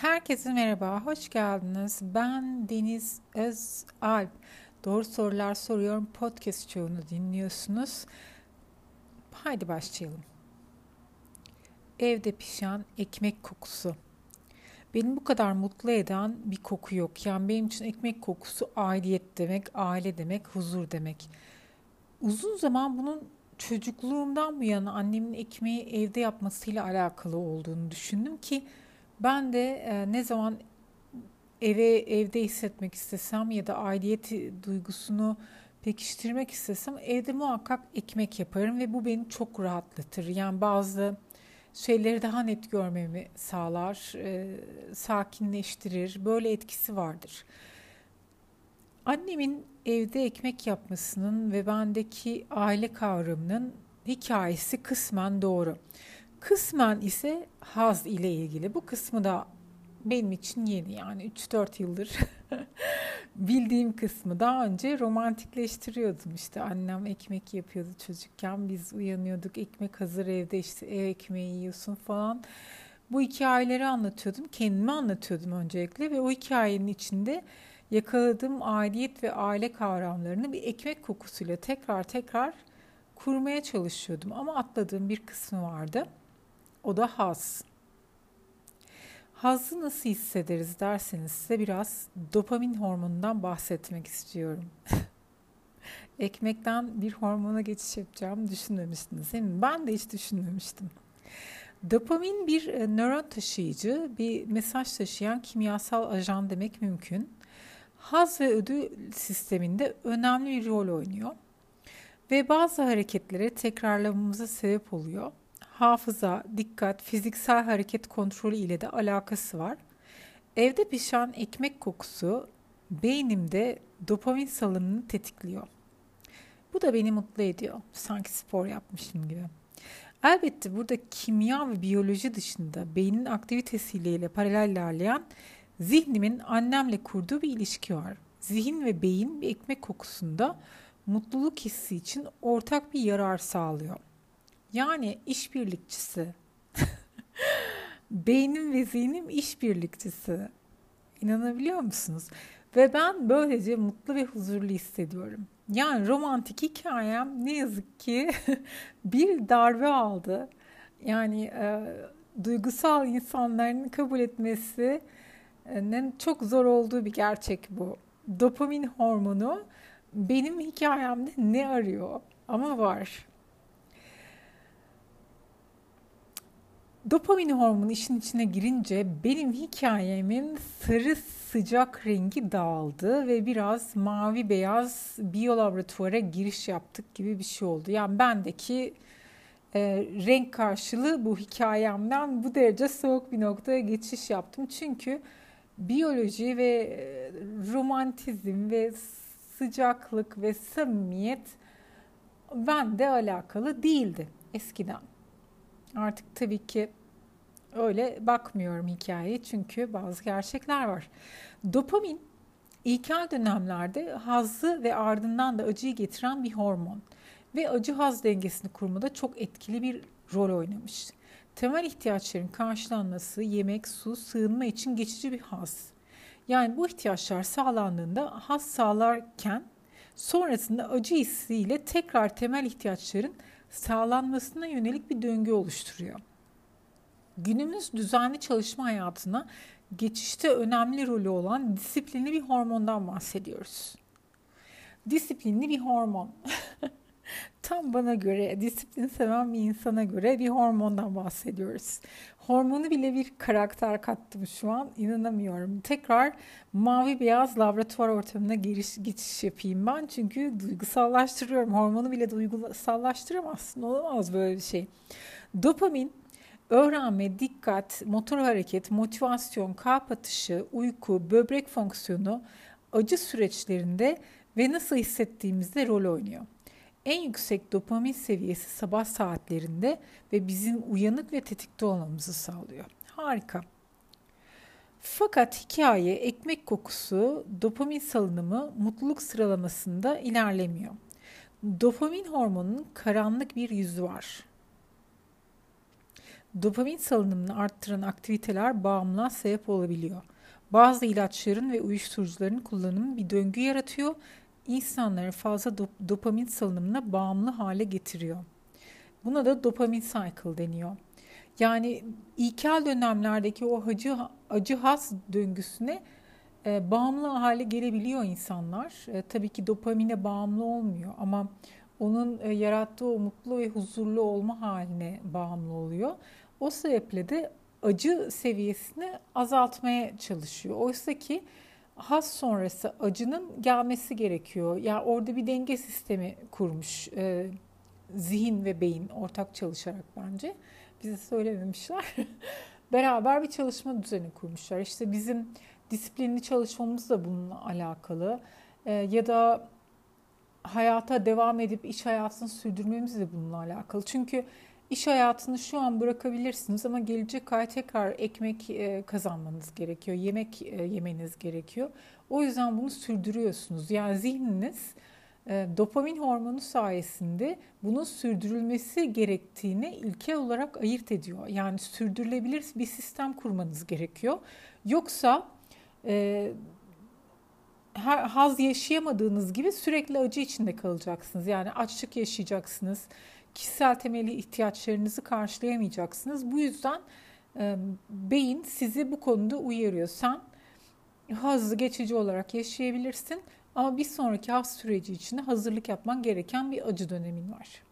Herkese merhaba, hoş geldiniz. Ben Deniz Özalp. Doğru Sorular Soruyorum podcast çoğunu dinliyorsunuz. Haydi başlayalım. Evde pişen ekmek kokusu. Beni bu kadar mutlu eden bir koku yok. Yani benim için ekmek kokusu aidiyet demek, aile demek, huzur demek. Uzun zaman bunun çocukluğumdan bu yana annemin ekmeği evde yapmasıyla alakalı olduğunu düşündüm ki ben de e, ne zaman eve evde hissetmek istesem ya da aidiyet duygusunu pekiştirmek istesem evde muhakkak ekmek yaparım ve bu beni çok rahatlatır. Yani bazı şeyleri daha net görmemi sağlar, e, sakinleştirir. Böyle etkisi vardır. Annemin evde ekmek yapmasının ve bendeki aile kavramının hikayesi kısmen doğru. Kısmen ise haz ile ilgili. Bu kısmı da benim için yeni yani. 3-4 yıldır bildiğim kısmı. Daha önce romantikleştiriyordum işte. Annem ekmek yapıyordu çocukken. Biz uyanıyorduk. Ekmek hazır evde işte. Ev ekmeği yiyorsun falan. Bu hikayeleri anlatıyordum. Kendime anlatıyordum öncelikle ve o hikayenin içinde yakaladığım aidiyet ve aile kavramlarını bir ekmek kokusuyla tekrar tekrar kurmaya çalışıyordum. Ama atladığım bir kısmı vardı. O da haz. Hazı nasıl hissederiz derseniz size biraz dopamin hormonundan bahsetmek istiyorum. Ekmekten bir hormona geçiş yapacağımı düşünmemiştiniz değil mi? Ben de hiç düşünmemiştim. Dopamin bir e, nöron taşıyıcı, bir mesaj taşıyan kimyasal ajan demek mümkün. Haz ve ödül sisteminde önemli bir rol oynuyor. Ve bazı hareketlere tekrarlamamıza sebep oluyor hafıza, dikkat, fiziksel hareket kontrolü ile de alakası var. Evde pişen ekmek kokusu beynimde dopamin salınımını tetikliyor. Bu da beni mutlu ediyor. Sanki spor yapmışım gibi. Elbette burada kimya ve biyoloji dışında beynin aktivitesiyle paralel ilerleyen zihnimin annemle kurduğu bir ilişki var. Zihin ve beyin bir ekmek kokusunda mutluluk hissi için ortak bir yarar sağlıyor. Yani işbirlikçisi. Beynim ve zihnim işbirlikçisi. İnanabiliyor musunuz? Ve ben böylece mutlu ve huzurlu hissediyorum. Yani romantik hikayem ne yazık ki bir darbe aldı. Yani e, duygusal insanların kabul etmesinin çok zor olduğu bir gerçek bu. Dopamin hormonu benim hikayemde ne arıyor? Ama var. Dopamin hormonu işin içine girince benim hikayemin sarı sıcak rengi dağıldı ve biraz mavi beyaz biyolaboratuvara giriş yaptık gibi bir şey oldu. Yani bendeki e, renk karşılığı bu hikayemden bu derece soğuk bir noktaya geçiş yaptım. Çünkü biyoloji ve e, romantizm ve sıcaklık ve samimiyet bende alakalı değildi eskiden. Artık tabii ki öyle bakmıyorum hikayeye çünkü bazı gerçekler var. Dopamin ilkel dönemlerde hazzı ve ardından da acıyı getiren bir hormon ve acı haz dengesini kurmada çok etkili bir rol oynamış. Temel ihtiyaçların karşılanması, yemek, su, sığınma için geçici bir haz. Yani bu ihtiyaçlar sağlandığında haz sağlarken sonrasında acı hissiyle tekrar temel ihtiyaçların sağlanmasına yönelik bir döngü oluşturuyor. Günümüz düzenli çalışma hayatına geçişte önemli rolü olan disiplinli bir hormondan bahsediyoruz. Disiplinli bir hormon. Tam bana göre, disiplin seven bir insana göre bir hormondan bahsediyoruz. Hormonu bile bir karakter kattım şu an. inanamıyorum. Tekrar mavi beyaz laboratuvar ortamına giriş, geçiş yapayım ben. Çünkü duygusallaştırıyorum. Hormonu bile duygusallaştıramazsın. Olamaz böyle bir şey. Dopamin öğrenme, dikkat, motor hareket, motivasyon, kalp atışı, uyku, böbrek fonksiyonu, acı süreçlerinde ve nasıl hissettiğimizde rol oynuyor. En yüksek dopamin seviyesi sabah saatlerinde ve bizim uyanık ve tetikte olmamızı sağlıyor. Harika. Fakat hikaye ekmek kokusu, dopamin salınımı mutluluk sıralamasında ilerlemiyor. Dopamin hormonunun karanlık bir yüzü var. Dopamin salınımını arttıran aktiviteler bağımlılığa sebep olabiliyor. Bazı ilaçların ve uyuşturucuların kullanımı bir döngü yaratıyor. İnsanları fazla dop- dopamin salınımına bağımlı hale getiriyor. Buna da dopamin cycle deniyor. Yani ilkel dönemlerdeki o acı, acı has döngüsüne e, bağımlı hale gelebiliyor insanlar. E, tabii ki dopamine bağımlı olmuyor ama onun e, yarattığı o mutlu ve huzurlu olma haline bağımlı oluyor. O sebeple de acı seviyesini azaltmaya çalışıyor. Oysa ki has sonrası acının gelmesi gerekiyor. Yani orada bir denge sistemi kurmuş e, zihin ve beyin ortak çalışarak bence. Bize söylememişler. Beraber bir çalışma düzeni kurmuşlar. İşte bizim disiplinli çalışmamız da bununla alakalı. E, ya da hayata devam edip iş hayatını sürdürmemiz de bununla alakalı. Çünkü iş hayatını şu an bırakabilirsiniz ama gelecek ay tekrar ekmek e, kazanmanız gerekiyor. Yemek e, yemeniz gerekiyor. O yüzden bunu sürdürüyorsunuz. Yani zihniniz e, dopamin hormonu sayesinde bunun sürdürülmesi gerektiğini ilke olarak ayırt ediyor. Yani sürdürülebilir bir sistem kurmanız gerekiyor. Yoksa haz yaşayamadığınız gibi sürekli acı içinde kalacaksınız. Yani açlık yaşayacaksınız. Kişisel temeli ihtiyaçlarınızı karşılayamayacaksınız. Bu yüzden e, beyin sizi bu konuda uyarıyor. Sen hazı geçici olarak yaşayabilirsin ama bir sonraki haz süreci için hazırlık yapman gereken bir acı dönemin var.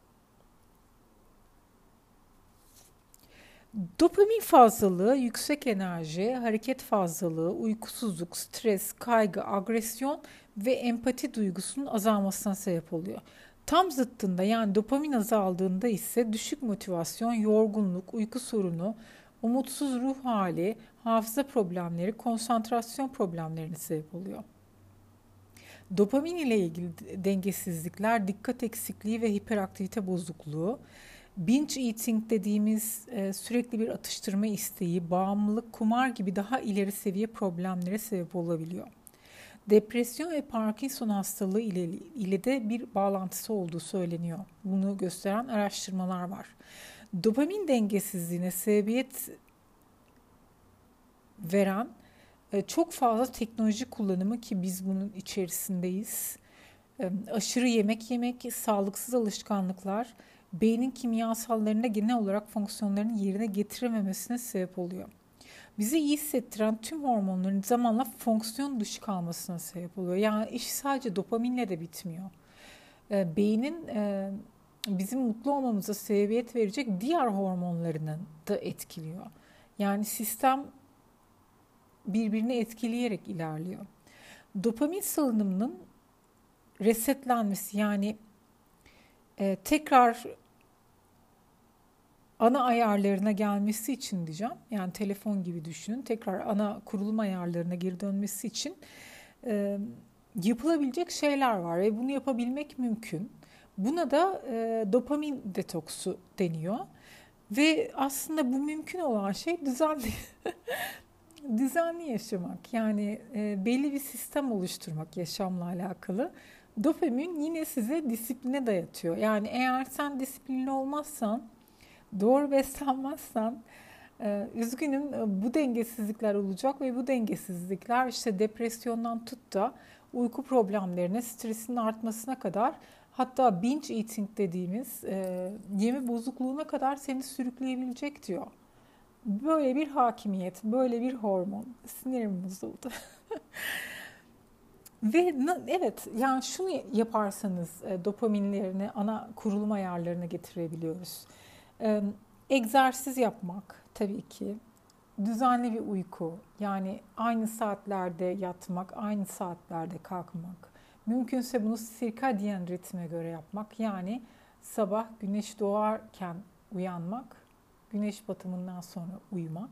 Dopamin fazlalığı, yüksek enerji, hareket fazlalığı, uykusuzluk, stres, kaygı, agresyon ve empati duygusunun azalmasına sebep oluyor. Tam zıttında yani dopamin azaldığında ise düşük motivasyon, yorgunluk, uyku sorunu, umutsuz ruh hali, hafıza problemleri, konsantrasyon problemlerine sebep oluyor. Dopamin ile ilgili dengesizlikler, dikkat eksikliği ve hiperaktivite bozukluğu, binge eating dediğimiz e, sürekli bir atıştırma isteği, bağımlılık, kumar gibi daha ileri seviye problemlere sebep olabiliyor. Depresyon ve Parkinson hastalığı ile, ile de bir bağlantısı olduğu söyleniyor. Bunu gösteren araştırmalar var. Dopamin dengesizliğine sebebiyet veren e, çok fazla teknoloji kullanımı ki biz bunun içerisindeyiz. E, aşırı yemek yemek, sağlıksız alışkanlıklar, beynin kimyasallarında genel olarak fonksiyonlarını yerine getirememesine sebep oluyor. Bizi iyi hissettiren tüm hormonların zamanla fonksiyon dışı kalmasına sebep oluyor. Yani iş sadece dopaminle de bitmiyor. E, beynin e, bizim mutlu olmamıza sebebiyet verecek diğer hormonlarını da etkiliyor. Yani sistem birbirini etkileyerek ilerliyor. Dopamin salınımının resetlenmesi yani e, tekrar ana ayarlarına gelmesi için diyeceğim. Yani telefon gibi düşünün. Tekrar ana kurulum ayarlarına geri dönmesi için e, yapılabilecek şeyler var ve bunu yapabilmek mümkün. Buna da e, dopamin detoksu deniyor. Ve aslında bu mümkün olan şey düzenli düzenli yaşamak. Yani e, belli bir sistem oluşturmak yaşamla alakalı. Dopamin yine size disipline dayatıyor. Yani eğer sen disiplinli olmazsan doğru beslenmezsen e, üzgünüm e, bu dengesizlikler olacak ve bu dengesizlikler işte depresyondan tut da uyku problemlerine, stresin artmasına kadar hatta binge eating dediğimiz e, yeme bozukluğuna kadar seni sürükleyebilecek diyor. Böyle bir hakimiyet, böyle bir hormon. Sinirim bozuldu. Ve evet yani şunu yaparsanız dopaminlerini ana kurulum ayarlarına getirebiliyoruz. Egzersiz yapmak tabii ki. Düzenli bir uyku. Yani aynı saatlerde yatmak, aynı saatlerde kalkmak. Mümkünse bunu sirkadiyen ritme göre yapmak. Yani sabah güneş doğarken uyanmak, güneş batımından sonra uyumak.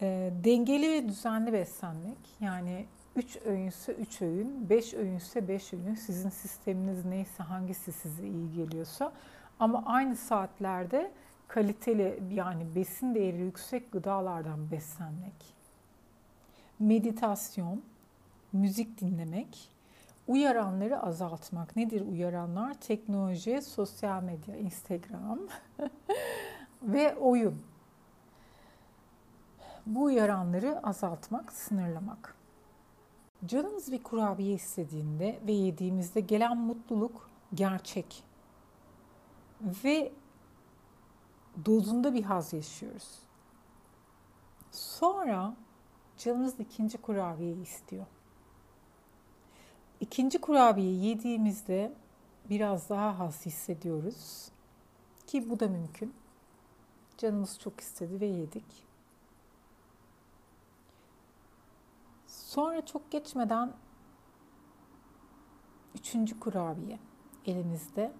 E, dengeli ve düzenli beslenmek. Yani 3 öğünse 3 öğün, 5 öğünse 5 öğün. Sizin sisteminiz neyse hangisi size iyi geliyorsa ama aynı saatlerde kaliteli yani besin değeri yüksek gıdalardan beslenmek. Meditasyon, müzik dinlemek, uyaranları azaltmak. Nedir uyaranlar? Teknoloji, sosyal medya, Instagram. ve oyun. Bu uyaranları azaltmak, sınırlamak. Canımız bir kurabiye istediğinde ve yediğimizde gelen mutluluk gerçek. Ve dozunda bir haz yaşıyoruz. Sonra canımız ikinci kurabiyeyi istiyor. İkinci kurabiye yediğimizde biraz daha haz hissediyoruz. Ki bu da mümkün. Canımız çok istedi ve yedik. Sonra çok geçmeden üçüncü kurabiye elinizde.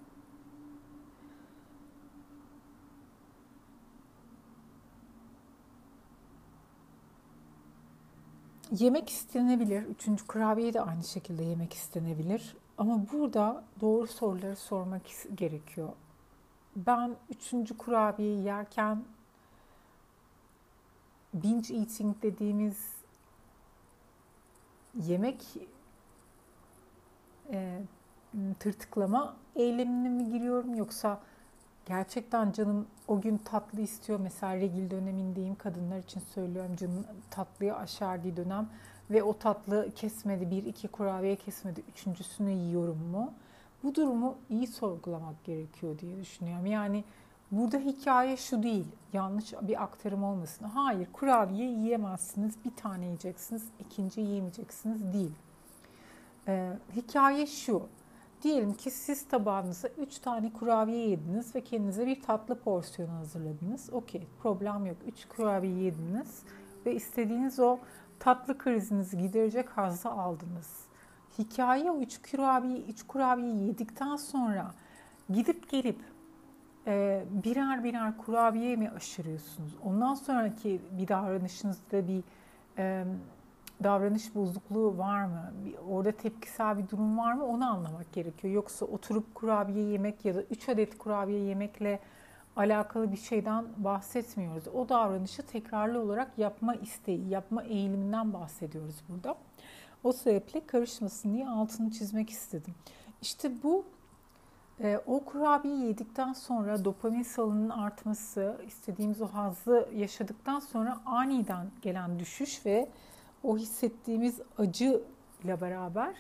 Yemek istenebilir. Üçüncü kurabiye de aynı şekilde yemek istenebilir. Ama burada doğru soruları sormak gerekiyor. Ben üçüncü kurabiyeyi yerken binge eating dediğimiz yemek e, tırtıklama eylemine mi giriyorum yoksa gerçekten canım o gün tatlı istiyor. Mesela regil dönemindeyim kadınlar için söylüyorum canım tatlıyı aşerdiği dönem ve o tatlı kesmedi bir iki kurabiye kesmedi üçüncüsünü yiyorum mu? Bu durumu iyi sorgulamak gerekiyor diye düşünüyorum. Yani burada hikaye şu değil, yanlış bir aktarım olmasın. Hayır, kurabiye yiyemezsiniz, bir tane yiyeceksiniz, ikinci yiyemeyeceksiniz değil. Ee, hikaye şu, diyelim ki siz tabağınıza 3 tane kurabiye yediniz ve kendinize bir tatlı porsiyonu hazırladınız. Okey, problem yok. 3 kurabiye yediniz ve istediğiniz o tatlı krizinizi giderecek hazzı aldınız hikaye o üç kurabiye, üç kurabiye yedikten sonra gidip gelip e, birer birer kurabiye mi aşırıyorsunuz? Ondan sonraki bir davranışınızda bir e, davranış bozukluğu var mı? Orada tepkisel bir durum var mı? Onu anlamak gerekiyor. Yoksa oturup kurabiye yemek ya da 3 adet kurabiye yemekle alakalı bir şeyden bahsetmiyoruz. O davranışı tekrarlı olarak yapma isteği, yapma eğiliminden bahsediyoruz burada. O sebeple karışmasın diye altını çizmek istedim. İşte bu e, o kurabiye yedikten sonra dopamin salınının artması, istediğimiz o hazzı yaşadıktan sonra aniden gelen düşüş ve o hissettiğimiz acı ile beraber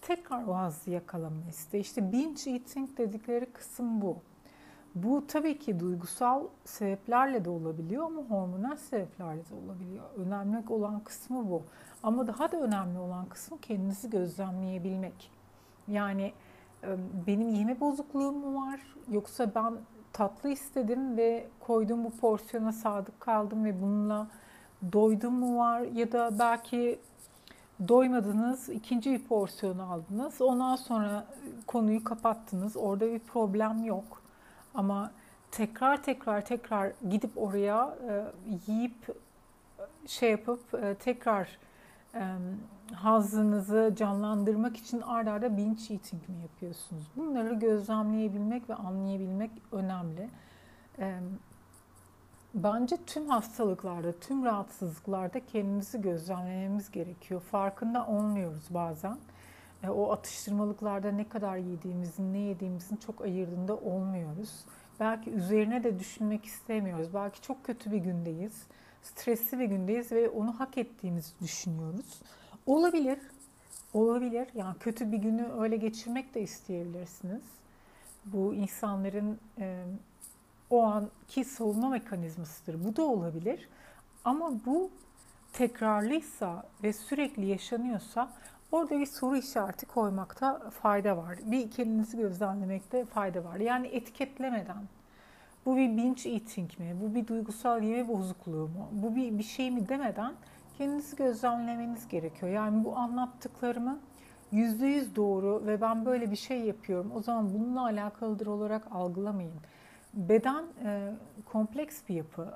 tekrar o hazzı yakalama isteği. İşte binge eating dedikleri kısım bu. Bu tabii ki duygusal sebeplerle de olabiliyor ama hormonal sebeplerle de olabiliyor. Önemli olan kısmı bu. Ama daha da önemli olan kısmı kendinizi gözlemleyebilmek. Yani benim yeme bozukluğum mu var yoksa ben tatlı istedim ve koyduğum bu porsiyona sadık kaldım ve bununla doydum mu var ya da belki doymadınız, ikinci bir porsiyon aldınız. Ondan sonra konuyu kapattınız. Orada bir problem yok. Ama tekrar tekrar tekrar gidip oraya e, yiyip şey yapıp e, tekrar e, hazınızı canlandırmak için ard arda binge eating mi yapıyorsunuz? Bunları gözlemleyebilmek ve anlayabilmek önemli. E, bence tüm hastalıklarda, tüm rahatsızlıklarda kendimizi gözlemlememiz gerekiyor. Farkında olmuyoruz bazen. E, o atıştırmalıklarda ne kadar yediğimizin, ne yediğimizin çok ayırdığında olmuyoruz. Belki üzerine de düşünmek istemiyoruz. Belki çok kötü bir gündeyiz. Stresli bir gündeyiz ve onu hak ettiğimizi düşünüyoruz. Olabilir. Olabilir. Yani kötü bir günü öyle geçirmek de isteyebilirsiniz. Bu insanların e, o anki savunma mekanizmasıdır. Bu da olabilir. Ama bu tekrarlıysa ve sürekli yaşanıyorsa Orada bir soru işareti koymakta fayda var. Bir kendinizi gözlemlemekte fayda var. Yani etiketlemeden. Bu bir binge eating mi? Bu bir duygusal yeme bozukluğu mu? Bu bir, bir şey mi demeden kendinizi gözlemlemeniz gerekiyor. Yani bu anlattıklarımı yüzde yüz doğru ve ben böyle bir şey yapıyorum. O zaman bununla alakalıdır olarak algılamayın. Beden e, kompleks bir yapı.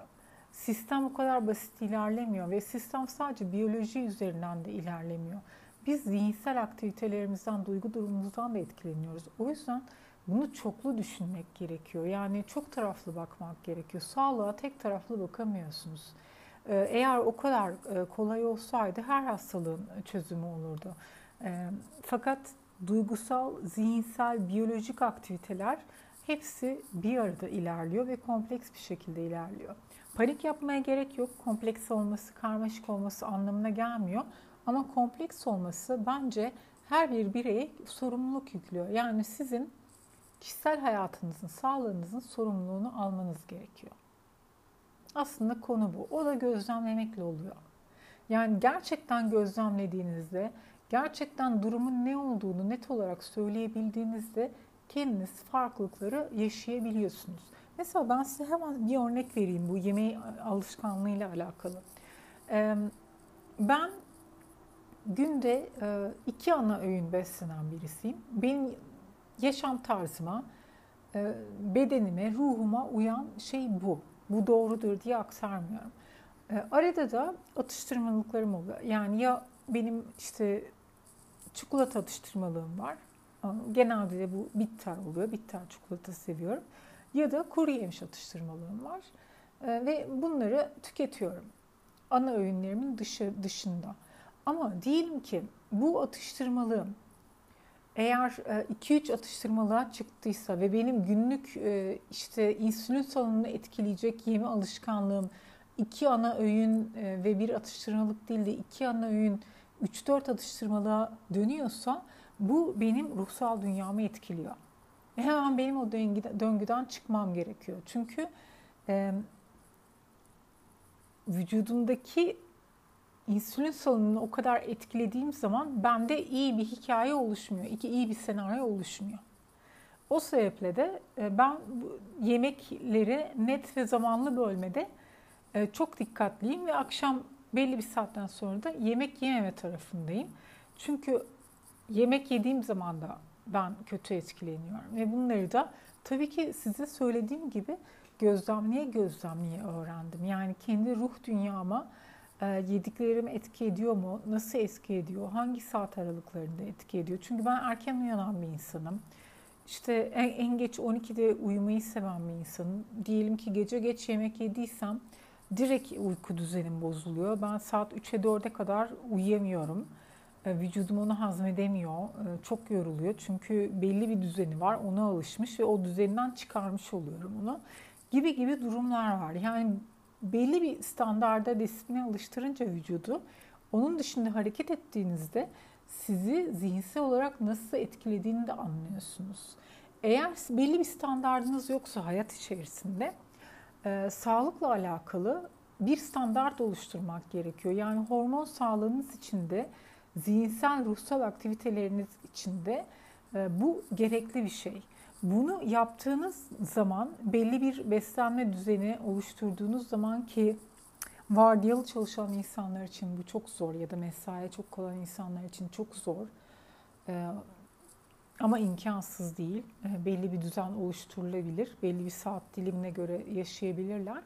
Sistem o kadar basit ilerlemiyor ve sistem sadece biyoloji üzerinden de ilerlemiyor biz zihinsel aktivitelerimizden, duygu durumumuzdan da etkileniyoruz. O yüzden bunu çoklu düşünmek gerekiyor. Yani çok taraflı bakmak gerekiyor. Sağlığa tek taraflı bakamıyorsunuz. Ee, eğer o kadar e, kolay olsaydı her hastalığın çözümü olurdu. Ee, fakat duygusal, zihinsel, biyolojik aktiviteler hepsi bir arada ilerliyor ve kompleks bir şekilde ilerliyor. Panik yapmaya gerek yok. Kompleks olması, karmaşık olması anlamına gelmiyor. Ama kompleks olması bence her bir bireye sorumluluk yüklüyor. Yani sizin kişisel hayatınızın, sağlığınızın sorumluluğunu almanız gerekiyor. Aslında konu bu. O da gözlemlemekle oluyor. Yani gerçekten gözlemlediğinizde, gerçekten durumun ne olduğunu net olarak söyleyebildiğinizde kendiniz farklılıkları yaşayabiliyorsunuz. Mesela ben size hemen bir örnek vereyim bu yemeği alışkanlığıyla alakalı. Ben günde iki ana öğün beslenen birisiyim. Benim yaşam tarzıma, bedenime, ruhuma uyan şey bu. Bu doğrudur diye aktarmıyorum. Arada da atıştırmalıklarım oluyor. Yani ya benim işte çikolata atıştırmalığım var. Genelde de bu bitter oluyor. Bitter çikolata seviyorum. Ya da kuru yemiş atıştırmalığım var. Ve bunları tüketiyorum. Ana öğünlerimin dışı, dışında. Ama diyelim ki bu atıştırmalığım eğer 2-3 e, atıştırmalığa çıktıysa ve benim günlük e, işte insülin salınımını etkileyecek yeme alışkanlığım iki ana öğün e, ve bir atıştırmalık değil de iki ana öğün 3-4 atıştırmalığa dönüyorsa bu benim ruhsal dünyamı etkiliyor. Ve hemen benim o döngüden çıkmam gerekiyor. Çünkü e, vücudumdaki insülin salınımını o kadar etkilediğim zaman bende iyi bir hikaye oluşmuyor, iki iyi bir senaryo oluşmuyor. O sebeple de e, ben yemekleri net ve zamanlı bölmede e, çok dikkatliyim ve akşam belli bir saatten sonra da yemek yememe tarafındayım. Çünkü yemek yediğim zaman da ben kötü etkileniyorum ve bunları da tabii ki size söylediğim gibi gözlemleye gözlemleye öğrendim. Yani kendi ruh dünyama e, yediklerim etki ediyor mu? Nasıl etki ediyor? Hangi saat aralıklarında etki ediyor? Çünkü ben erken uyanan bir insanım. İşte en, en geç 12'de uyumayı seven bir insanım. Diyelim ki gece geç yemek yediysem direkt uyku düzenim bozuluyor. Ben saat 3'e 4'e kadar uyuyamıyorum. E, vücudum onu hazmedemiyor. E, çok yoruluyor. Çünkü belli bir düzeni var. Ona alışmış ve o düzeninden çıkarmış oluyorum onu. Gibi gibi durumlar var. Yani belli bir standarda disipline alıştırınca vücudu onun dışında hareket ettiğinizde sizi zihinsel olarak nasıl etkilediğini de anlıyorsunuz. Eğer belli bir standardınız yoksa hayat içerisinde e, sağlıkla alakalı bir standart oluşturmak gerekiyor. Yani hormon sağlığınız için de zihinsel ruhsal aktiviteleriniz için de e, bu gerekli bir şey. Bunu yaptığınız zaman belli bir beslenme düzeni oluşturduğunuz zaman ki vardiyalı çalışan insanlar için bu çok zor ya da mesai çok kolay insanlar için çok zor. Ee, ama imkansız değil. Ee, belli bir düzen oluşturulabilir. Belli bir saat dilimine göre yaşayabilirler.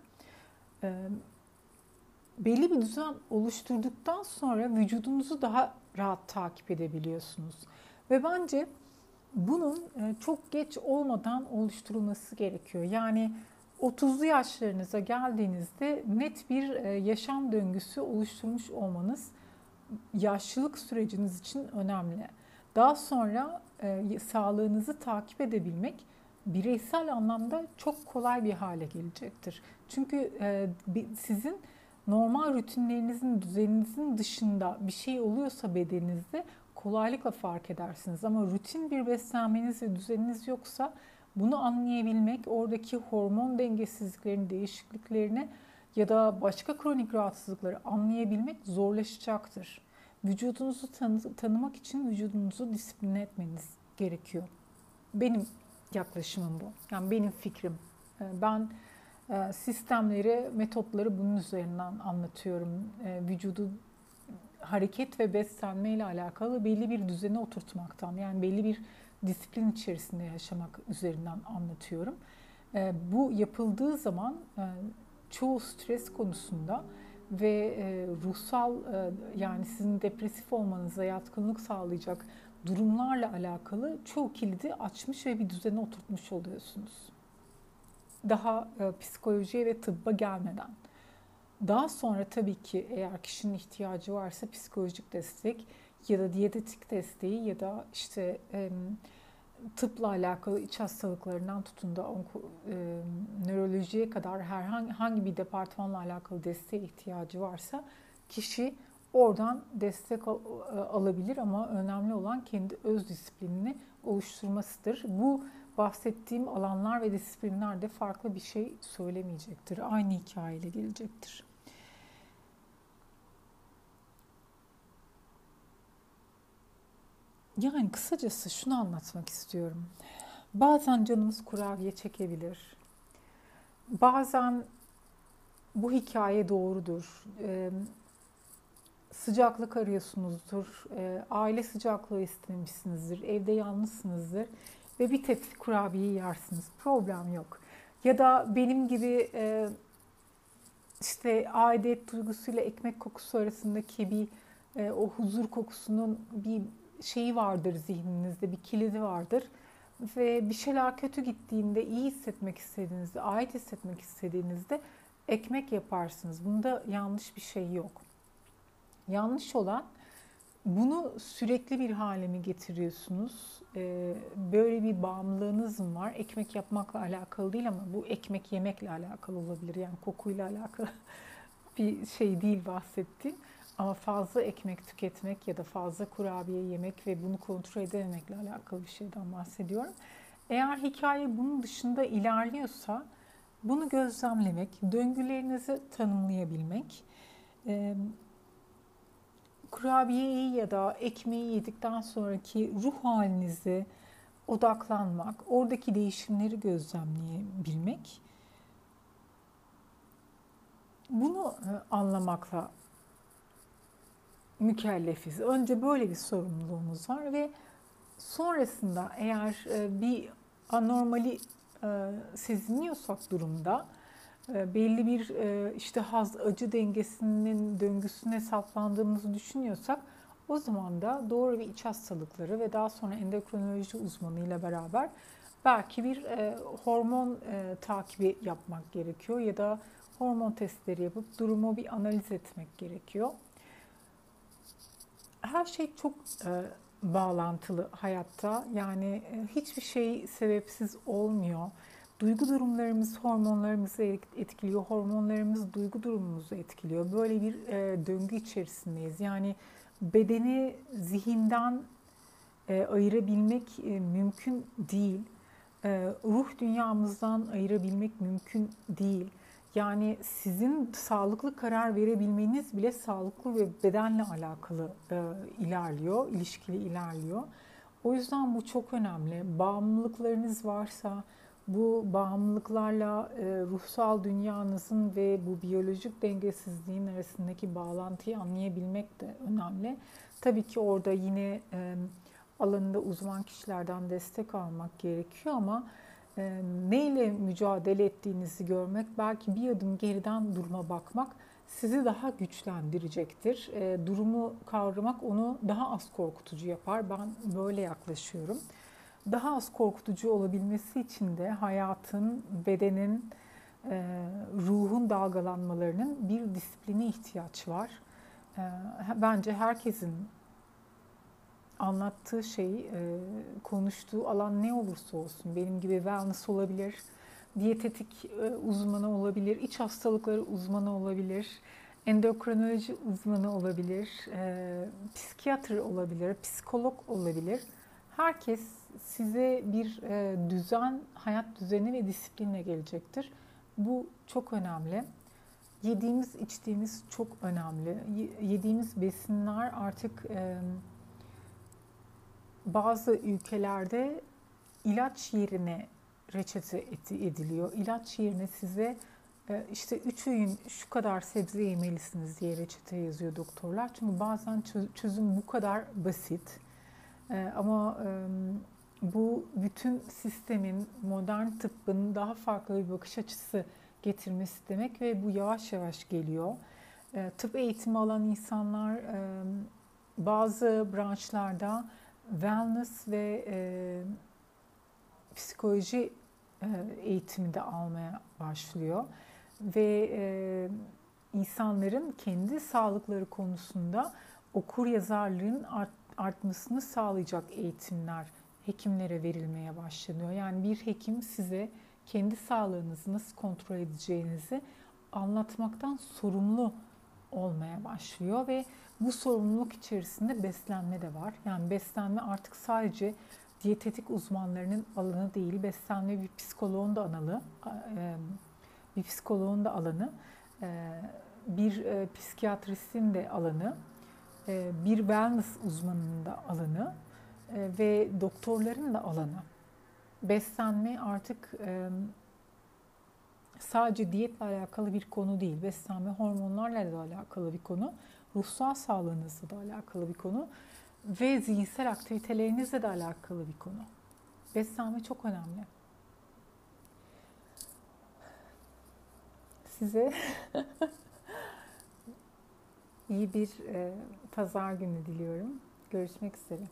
Belli bir düzen oluşturduktan sonra vücudunuzu daha rahat takip edebiliyorsunuz. Ve bence bunun e, çok geç olmadan oluşturulması gerekiyor. Yani 30'lu yaşlarınıza geldiğinizde net bir e, yaşam döngüsü oluşturmuş olmanız yaşlılık süreciniz için önemli. Daha sonra e, sağlığınızı takip edebilmek bireysel anlamda çok kolay bir hale gelecektir. Çünkü sizin normal rutinlerinizin, düzeninizin dışında bir şey oluyorsa bedeninizde kolaylıkla fark edersiniz. Ama rutin bir beslenmeniz ve düzeniniz yoksa bunu anlayabilmek, oradaki hormon dengesizliklerini, değişikliklerini ya da başka kronik rahatsızlıkları anlayabilmek zorlaşacaktır. Vücudunuzu tanı tanımak için vücudunuzu disipline etmeniz gerekiyor. Benim yaklaşımım bu. Yani benim fikrim. Ee, ben sistemleri, metotları bunun üzerinden anlatıyorum. Ee, vücudu hareket ve beslenme ile alakalı belli bir düzene oturtmaktan yani belli bir disiplin içerisinde yaşamak üzerinden anlatıyorum. Ee, bu yapıldığı zaman e, çoğu stres konusunda ve e, ruhsal e, yani sizin depresif olmanıza yatkınlık sağlayacak durumlarla alakalı çoğu kilidi açmış ve bir düzene oturtmuş oluyorsunuz. Daha psikolojiye ve tıbba gelmeden. Daha sonra tabii ki eğer kişinin ihtiyacı varsa psikolojik destek ya da diyetetik desteği ya da işte tıpla alakalı iç hastalıklarından tutun da onko, e, nörolojiye kadar herhangi hangi bir departmanla alakalı desteğe ihtiyacı varsa kişi oradan destek al, e, alabilir ama önemli olan kendi öz disiplinini oluşturmasıdır. Bu bahsettiğim alanlar ve disiplinler de farklı bir şey söylemeyecektir. Aynı hikayeyle gelecektir. Yani kısacası şunu anlatmak istiyorum. Bazen canımız kurabiye çekebilir. Bazen bu hikaye doğrudur. Ee, sıcaklık arıyorsunuzdur. Ee, aile sıcaklığı istemişsinizdir. Evde yalnızsınızdır. Ve bir tepsi kurabiye yersiniz. Problem yok. Ya da benim gibi e, işte aidiyet duygusuyla ekmek kokusu arasındaki bir e, o huzur kokusunun bir şeyi vardır zihninizde, bir kilidi vardır. Ve bir şeyler kötü gittiğinde, iyi hissetmek istediğinizde, ait hissetmek istediğinizde ekmek yaparsınız. Bunda yanlış bir şey yok. Yanlış olan bunu sürekli bir hale mi getiriyorsunuz? Ee, böyle bir bağımlılığınız mı var? Ekmek yapmakla alakalı değil ama bu ekmek yemekle alakalı olabilir. Yani kokuyla alakalı bir şey değil bahsettiğim. Ama fazla ekmek tüketmek ya da fazla kurabiye yemek ve bunu kontrol edememekle alakalı bir şeyden bahsediyorum. Eğer hikaye bunun dışında ilerliyorsa bunu gözlemlemek, döngülerinizi tanımlayabilmek, kurabiyeyi ya da ekmeği yedikten sonraki ruh halinize odaklanmak, oradaki değişimleri gözlemleyebilmek, bunu anlamakla mükellefiz. Önce böyle bir sorumluluğumuz var ve sonrasında eğer e, bir anormali e, seziniyorsak durumda e, belli bir işte haz acı dengesinin döngüsüne saplandığımızı düşünüyorsak o zaman da doğru bir iç hastalıkları ve daha sonra endokrinoloji uzmanıyla beraber belki bir hormon takibi yapmak gerekiyor ya da hormon testleri yapıp durumu bir analiz etmek gerekiyor her şey çok e, bağlantılı hayatta. Yani e, hiçbir şey sebepsiz olmuyor. Duygu durumlarımız hormonlarımızı etkiliyor, hormonlarımız duygu durumumuzu etkiliyor. Böyle bir e, döngü içerisindeyiz. Yani bedeni zihinden e, ayırabilmek e, mümkün değil. E, ruh dünyamızdan ayırabilmek mümkün değil. Yani sizin sağlıklı karar verebilmeniz bile sağlıklı ve bedenle alakalı e, ilerliyor, ilişkili ilerliyor. O yüzden bu çok önemli. Bağımlılıklarınız varsa bu bağımlılıklarla e, ruhsal dünyanızın ve bu biyolojik dengesizliğin arasındaki bağlantıyı anlayabilmek de önemli. Tabii ki orada yine e, alanında uzman kişilerden destek almak gerekiyor ama e, neyle mücadele ettiğinizi görmek, belki bir adım geriden duruma bakmak sizi daha güçlendirecektir. E, durumu kavramak onu daha az korkutucu yapar. Ben böyle yaklaşıyorum. Daha az korkutucu olabilmesi için de hayatın, bedenin, e, ruhun dalgalanmalarının bir disipline ihtiyaç var. E, bence herkesin anlattığı şey, e, konuştuğu alan ne olursa olsun, benim gibi wellness olabilir, diyetetik uzmanı olabilir, iç hastalıkları uzmanı olabilir, endokrinoloji uzmanı olabilir, psikiyatr olabilir, psikolog olabilir. Herkes size bir düzen, hayat düzeni ve disiplinle gelecektir. Bu çok önemli. Yediğimiz, içtiğimiz çok önemli. Yediğimiz besinler artık bazı ülkelerde ilaç yerine reçete ediliyor. İlaç yerine size e, işte üç öğün şu kadar sebze yemelisiniz diye reçete yazıyor doktorlar. Çünkü bazen çözüm bu kadar basit. E, ama bu bütün sistemin, modern tıbbın daha farklı bir bakış açısı getirmesi demek ve bu yavaş yavaş geliyor. E, tıp eğitimi alan insanlar bazı branşlarda wellness ve e, psikoloji e, eğitimi de almaya başlıyor ve e, insanların kendi sağlıkları konusunda okur yazarlığın art, artmasını sağlayacak eğitimler hekimlere verilmeye başlanıyor. Yani bir hekim size kendi sağlığınızı nasıl kontrol edeceğinizi anlatmaktan sorumlu olmaya başlıyor ve bu sorumluluk içerisinde beslenme de var. Yani beslenme artık sadece diyetetik uzmanlarının alanı değil, beslenme bir psikoloğun da analı, bir psikoloğun da alanı, bir psikiyatristin de alanı, bir wellness uzmanının da alanı ve doktorların da alanı. Beslenme artık sadece diyetle alakalı bir konu değil. Beslenme hormonlarla da alakalı bir konu. Ruhsal sağlığınızla da alakalı bir konu. Ve zihinsel aktivitelerinizle de alakalı bir konu. Beslenme çok önemli. Size iyi bir e, pazar günü diliyorum. Görüşmek üzere.